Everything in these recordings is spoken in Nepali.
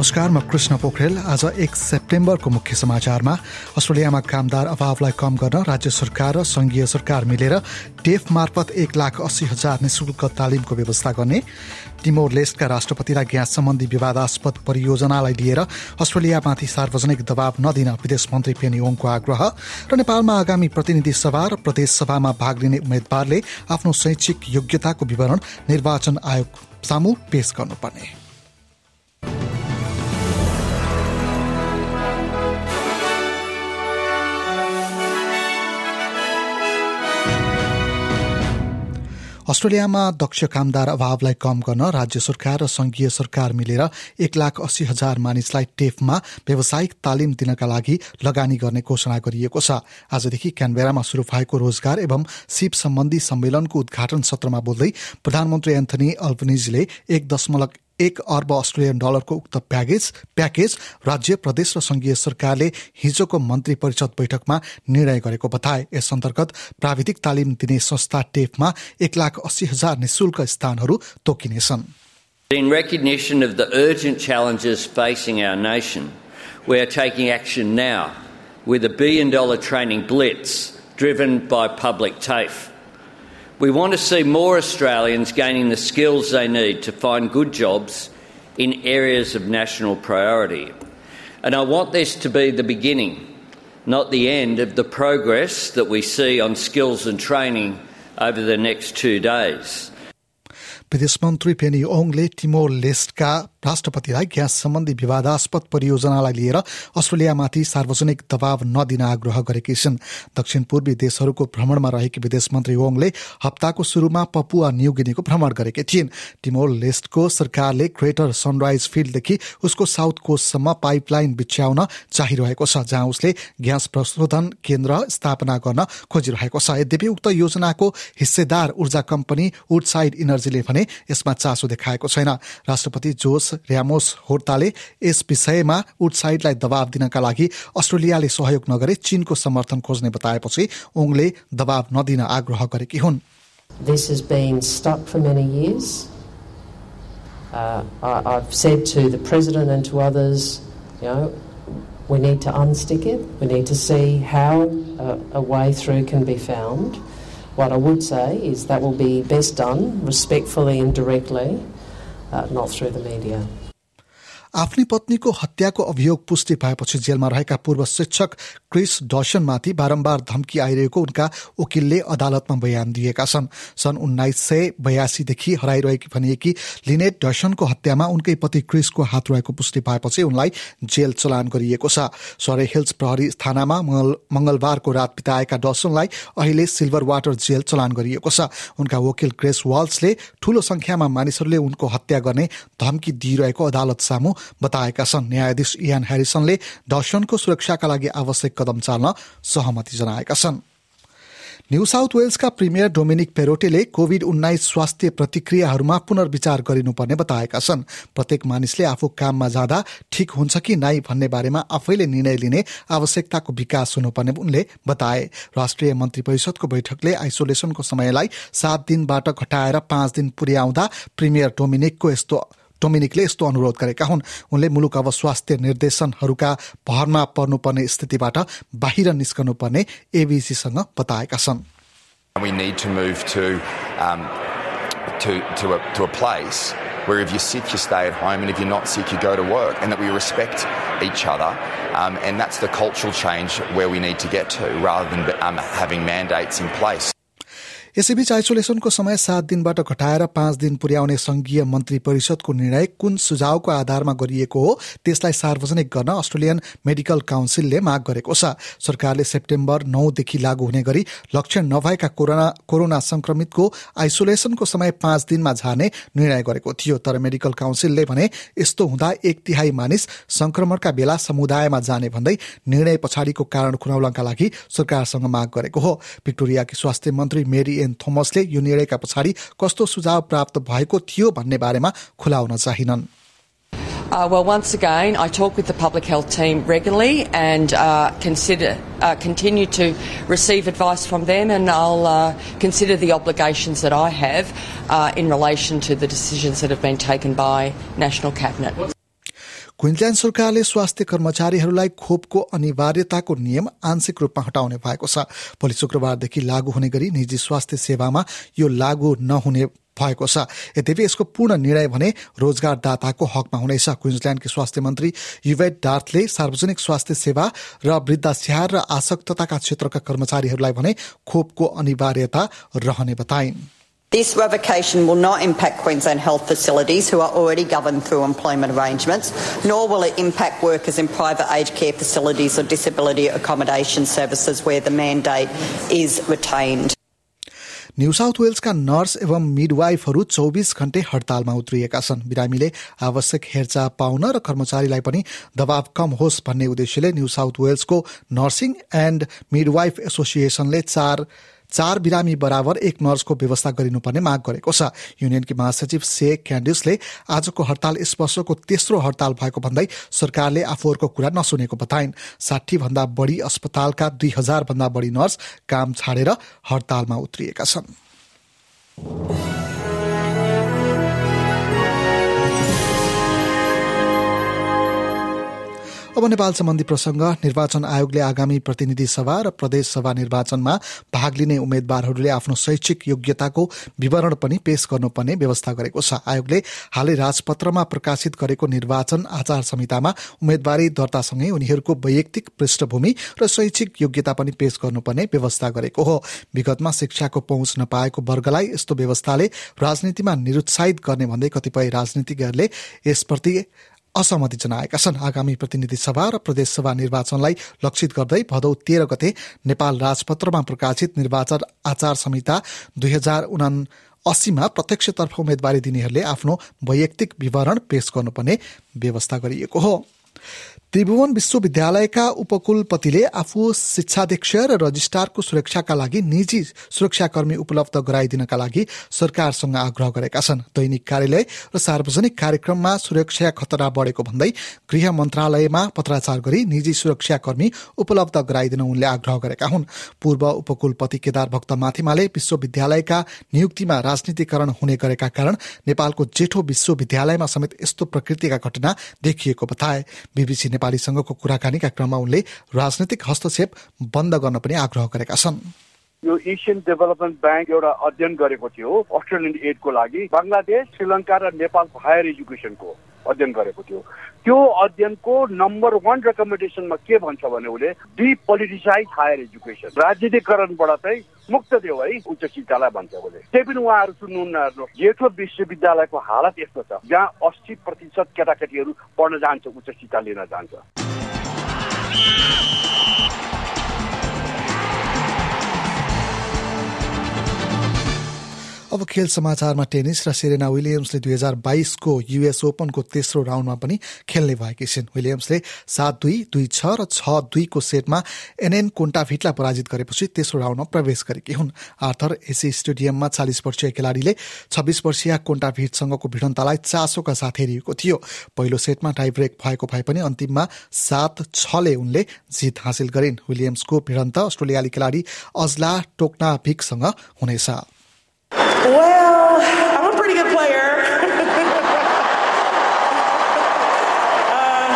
नमस्कार म कृष्ण पोखरेल। आज एक सेप्टेम्बरको मुख्य समाचारमा अस्ट्रेलियामा कामदार अभावलाई कम गर्न राज्य सरकार र संघीय सरकार मिलेर टेफ मार्फत एक लाख अस्सी हजार निशुल्क तालिमको व्यवस्था गर्ने। टिमोर लेस्टका राष्ट्रपतिलाई ग्यास सम्बन्धी विवादास्पद परियोजनालाई लिएर अस्ट्रेलियामाथि सार्वजनिक दबाव नदिन विदेश मन्त्री पेनी ओङको आग्रह र नेपालमा आगामी प्रतिनिधि सभा र प्रदेश सभामा भाग लिने उम्मेद्वारले आफ्नो शैक्षिक योग्यताको विवरण निर्वाचन आयोग सामु पेश गर्नुपर्ने। अस्ट्रेलियामा दक्ष कामदार अभावलाई कम गर्न राज्य सरकार र संघीय सरकार मिलेर एक लाख अस्सी हजार मानिसलाई टेफमा व्यावसायिक तालिम दिनका लागि लगानी गर्ने घोषणा गरिएको छ। आजदेखि क्यानबेरामा शुरू भएको रोजगार एवं सिप सम्बन्धी सम्मेलनको उद्घाटन सत्रमा बोल्दै प्रधानमन्त्री एन्थनी अल्बनिजले एक दशमलव एक अर्ब अस्ट्रेलियन डलरको उक्त प्याकेज प्याकेज राज्य प्रदेश र संघीय सरकारले हिजोको मन्त्री परिषद बैठकमा निर्णय गरेको बताए यस अन्तर्गत प्राविधिक तालिम दिने संस्था टेफमा एक लाख अस्सी हजार निशुल्क स्थानहरू तोकिनेछन् In recognition of the urgent challenges facing our nation, we are taking action now with a billion dollar training blitz driven by public TAFE. We want to see more Australians gaining the skills they need to find good jobs in areas of national priority. And I want this to be the beginning, not the end, of the progress that we see on skills and training over the next two days. विदेश मन्त्री पेनी ओङले टिमोर लेस्टका राष्ट्रपतिलाई ग्यास सम्बन्धी विवादास्पद परियोजनालाई लिएर अस्ट्रेलियामाथि सार्वजनिक दबाव नदिन आग्रह गरेकी छिन्। दक्षिण पूर्वी देशहरूको भ्रमणमा रहेकी विदेश मन्त्री ओङले हप्ताको शुरूमा पपुवा न्युगिनीको भ्रमण गरेकी थिइन्। टिमोर लेस्टको सरकारले ग्रेटर सनराइज फिल्डदेखि उसको साउथ कोस्टसम्म पाइपलाइन बिछ्याउन चाहिरहेको छ जहाँ उसले ग्यास प्रशोधन केन्द्र स्थापना गर्न खोजिरहेको छ। यद्यपि उक्त योजनाको हिस्सेदार ऊर्जा कम्पनी वुडसाइड इनर्जीले भने यसमा चासो देखाएको छैन राष्ट्रपति जोस र्यामोस होर्ताले यस विषयमा उडसाइडलाई दबाव दिनका लागि अस्ट्रेलियाले सहयोग नगरे चीनको समर्थन खोज्ने बताएपछि ओङले दबाव नदिन आग्रह गरेकी हुन् This has been stuck for many years. Uh, I, I've said to the President and to others, you know, we need to unstick it. We need to see how a, a way through can be found. What I would say is that will be best done respectfully and directly uh, not through the media. आफ्नी पत्नीको हत्याको अभियोग पुष्टि भएपछि जेलमा रहेका पूर्व शिक्षक क्रिस डसनमाथि बारम्बार धम्की आइरहेको उनका वकिलले अदालतमा बयान दिएका छन्। सन् उन्नाइस सय बयासीदेखि हराइरहेकी भनिएकी लिनेट डसनको हत्यामा उनकै पति क्रिसको हात रहेको पुष्टि भएपछि उनलाई जेल चलान गरिएको छ। सरे हिल्स प्रहरी थानामा मंगलबारको रात बिताएका डसनलाई अहिले सिल्भर वाटर जेल चलान गरिएको छ। उनका वकिल ग्रेस वाल्सले ठूलो संख्यामा मानिसहरूले उनको हत्या गर्ने धम्की दिइरहेको अदालत सामु बताएका छन्। न्यायाधीश इयान ह्यारिसनले डसनको सुरक्षाका लागि आवश्यक कदम चाल्न सहमति जनाएका छन्। न्यू साउथ वेल्सका प्रिमियर डोमिनिक पेरोटेले कोविड उन्नाइस स्वास्थ्य प्रतिक्रियाहरूमा पुनर्विचार गरिनुपर्ने बताएका छन्। प्रत्येक मानिसले आफू काममा जाँदा ठिक हुन्छ कि नै भन्ने बारेमा आफैले निर्णय लिने आवश्यकताको विकास हुनुपर्ने उनले बताए। राष्ट्रिय मन्त्री परिषदको बैठकले आइसोलेसनको समयलाई सात दिनबाट घटाएर पाँच दिन पुर्याउँदा प्रिमियर डोमिनिकको यस्तो डोमिनिकले यस्तो अनुरोध गरेका हुन् उनले मुलुक अब स्वास्थ्य निर्देशनहरूका भरमा पर्नुपर्ने स्थितिबाट बाहिर निस्कनुपर्ने एबिसीसँग बताएका छन् We need to move to, um, to, to, a, to a place where if you're sick, you stay at home, and if you're not sick, you go to work, and that we respect each other. Um, and that's the cultural change where we need to get to rather than um, having mandates in place. यसैबीच आइसोलेसनको समय सात दिनबाट घटाएर पाँच दिन पुर्याउने संघीय मन्त्री परिषदको निर्णय कुन सुझावको आधारमा गरिएको हो त्यसलाई सार्वजनिक गर्न अस्ट्रेलियन मेडिकल काउन्सिलले माग गरेको छ। सरकारले सेप्टेम्बर नौदेखि लागू हुने गरी लक्षण नभएका कोरोना कोरोना संक्रमितको आइसोलेसनको समय पाँच दिनमा झार्ने निर्णय गरेको थियो। तर मेडिकल काउन्सिलले भने यस्तो हुँदा एक तिहाई मानिस संक्रमणका बेला समुदायमा जाने भन्दै निर्णय पछाडिको कारण खुनाउनका लागि सरकारसँग माग गरेको हो। भिक्टोरियाकी स्वास्थ्य मन्त्री मेरी एन थोमसले यो निर्णयका पछाडि कस्तो सुझाव प्राप्त भएको थियो भन्ने बारेमा खुलाउन चाहिनन् Uh, well, once again, I talk with the public health team regularly and uh, consider uh, continue to receive advice from them, and I'll uh, consider the obligations that I have uh, in relation to the decisions that have been taken by National Cabinet. Queensland सरकारले स्वास्थ्य कर्मचारीहरूलाई खोपको अनिवार्यताको नियम आंशिक रूपमा हटाउने भएको छ। भोलि शुक्रबारदेखि लागू हुने गरी निजी स्वास्थ्य सेवामा यो लागू नहुने भएको छ। यद्यपि यसको पूर्ण निर्णय भने रोजगारदाताको हकमा हुनेछ क्विन्सल्याण्डकी स्वास्थ्य मन्त्री युवेट डार्थले सार्वजनिक स्वास्थ्य सेवा र वृद्धास्याहार र आसक्तताका क्षेत्रका कर्मचारीहरूलाई भने खोपको अनिवार्यता रहने बताइन्। This revocation will not impact Queensland health facilities who are already governed through employment arrangements, nor will it impact workers in private aged care facilities or disability accommodation services where the mandate is retained. New south वेल्सका nurse एवं मिडवाइफहरू चौबिस घण्टे हडतालमा उत्रिएका छन् बिरामीले आवश्यक हेरचाह पाउन र कर्मचारीलाई पनि दबाव कम होस् भन्ने उद्देश्यले न्यू साउथ वेल्सको नर्सिङ एण्ड मिडवाइफ एसोसिएसनले चार चार बिरामी बराबर एक नर्सको व्यवस्था गरिनुपर्ने माग गरेको छ। युनियनकी महासचिव से क्यान्डिसले आजको हडताल यस वर्षको तेस्रो हडताल भएको भन्दै सरकारले आफूहरूको कुरा नसुनेको बताइन्। साठी भन्दा बढी अस्पतालका दुई हजार भन्दा बढी नर्स काम छाडेर हडतालमा उत्रिएका छन्। अब नेपाल सम्बन्धी प्रसंग निर्वाचन आयोगले आगामी प्रतिनिधि सभा र प्रदेश सभा निर्वाचनमा भाग लिने उम्मेद्वारहरूले आफ्नो शैक्षिक योग्यताको विवरण पनि पेश गर्नुपर्ने व्यवस्था गरेको छ। आयोगले हालै राजपत्रमा प्रकाशित गरेको निर्वाचन आचार संहितामा उम्मेद्वारी दर्तासँगै उनीहरूको वैयक्तिक पृष्ठभूमि र शैक्षिक योग्यता पनि पेश गर्नुपर्ने व्यवस्था गरेको हो। विगतमा शिक्षाको पहुँच नपाएको वर्गलाई यस्तो व्यवस्थाले राजनीतिमा निरुत्साहित गर्ने भन्दै कतिपय राजनीतिज्ञहरूले यसप्रति असहमति जनाएका छन्। आगामी प्रतिनिधि सभा र प्रदेश सभा निर्वाचनलाई लक्षित गर्दै भदौ तेह्र गते नेपाल राजपत्रमा प्रकाशित निर्वाचन आचार संहिता दुई हजार उना अस्सीमा प्रत्यक्षतर्फ उम्मेद्वारी दिनेहरूले आफ्नो वैयक्तिक विवरण पेश गर्नुपर्ने व्यवस्था गरिएको हो। त्रिभुवन विश्वविद्यालयका उपकुलपतिले आफू शिक्षाध्यक्ष र रजिस्ट्रारको सुरक्षाका लागि निजी सुरक्षाकर्मी उपलब्ध गराइदिनका लागि सरकारसँग आग्रह गरेका छन्। दैनिक कार्यालय र सार्वजनिक कार्यक्रममा सुरक्षा खतरा बढेको भन्दै गृह मन्त्रालयमा पत्राचार गरी निजी सुरक्षाकर्मी उपलब्ध गराइदिन उनले आग्रह गरेका हुन्। पूर्व उपकुलपति केदार भक्त माथिमाले विश्वविद्यालयका नियुक्तिमा राजनीतिकरण हुने गरेका कारण नेपालको जेठो विश्वविद्यालयमा समेत यस्तो प्रकृतिका घटना देखिएको बताए। नेपाली संघको कुराकानीका क्रममा उनले राजनैतिक हस्तक्षेप बन्द गर्न पनि आग्रह गरेका छन्। यो एसियन डेभलपमेन्ट ब्याङ्क एउटा अध्ययन गरेको थियो अस्ट्रेलियन एडको लागि। बङ्गलादेश श्रीलङ्का र नेपालको हायर एजुकेसनको अध्ययन गरेको थियो। त्यो अध्ययनको नम्बर वान रेकमेन्डेसनमा के भन्छ भने उसले डिपोलिटिसाइज हायर एजुकेसन राजनीतिकरणबाट चाहिँ मुक्त दियो है उच्च शिक्षालाई भन्छ उसले। त्यही पनि उहाँहरू सुन्नुहुन्न जेठो विश्वविद्यालयको हालत यस्तो छ जहाँ अस्सी प्रतिशत केटाकेटीहरू पढ्न जान्छ उच्च शिक्षा लिन जान्छ। अब खेल समाचारमा टेनिस र सेरेना विलियम्सले दुई हजार बाइसको युएस ओपनको तेस्रो राउन्डमा पनि खेल्ने भएकी छिन्। विलियम्सले सात दुई दुई छ र छ दुईको सेटमा एनएन कोन्टाभिटलाई पराजित गरेपछि तेस्रो राउन्डमा प्रवेश गरेकी हुन्। आर्थर एसी स्टेडियममा चालिस वर्षीय खेलाडीले छब्बिस वर्षीय कोन्टाभिटसँगको भिडन्तलाई चासोका साथ हेरिएको थियो। पहिलो सेटमा टाई ब्रेक भएको भए पनि अन्तिममा सात छले उनले जित हासिल गरिन्। विलियम्सको भिडन्त अस्ट्रेलियाली खेलाडी अजला टोक्नाभिकसँग हुनेछ। Well, I'm a pretty good player. uh,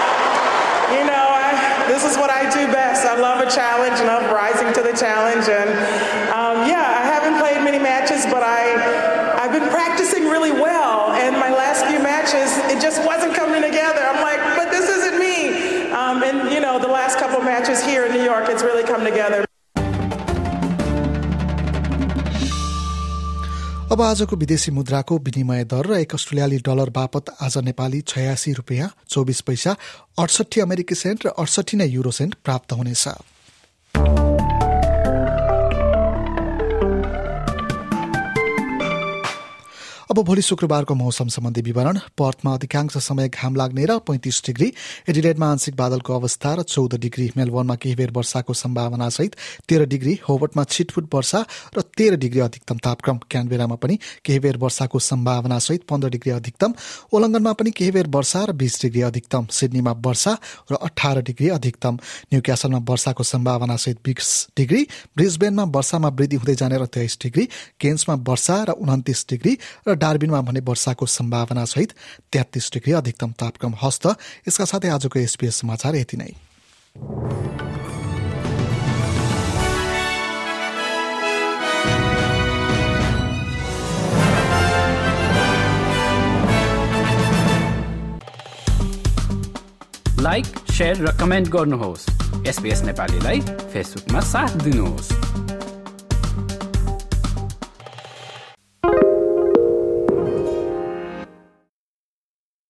you know, I, this is what I do best. I love a challenge and I'm rising to the challenge. अब आजको विदेशी मुद्राको विनिमय दर र एक अस्ट्रेलियाली डलर बापत आज नेपाली छयासी रुपियाँ चौबिस पैसा अडसठी अमेरिकी सेन्ट र अडसठी नै युरो सेन्ट प्राप्त हुनेछ। अब भोलि शुक्रबारको मौसम सम्बन्धी विवरण। पर्थमा अधिकांश समय घाम लाग्ने र पैंतिस डिग्री। एडिलेडमा आंशिक बादलको अवस्था र चौध डिग्री। मेलबोर्नमा केही बेर वर्षाको सम्भावना सहित तेह्र डिग्री। होबटमा छिटफुट वर्षा र तेह्र डिग्री अधिकतम तापक्रम। क्यानबेरामा पनि केही बेर वर्षाको सम्भावना सहित पन्ध्र डिग्री अधिकतम। ओलङ्गनमा पनि केही बेर वर्षा र बीस डिग्री अधिकतम। सिडनीमा वर्षा र अठार डिग्री अधिकतम। न्यू वर्षाको सम्भावना सहित बिस डिग्री। ब्रिजबेनमा वर्षामा वृद्धि हुँदै जाने र तेइस डिग्री। केन्समा वर्षा र उन्तिस डिग्री। र डार्बिनमा भने वर्षाको सम्भावना सहित तेत्तिस डिग्री अधिकतम तापक्रम हस्त। यसका साथै आजको एसपीएस समाचार यति नै। लाइक र कमेन्ट गर्नुहोस्। एसपिएस नेपालीलाई फेसबुकमा साथ दिनुहोस्।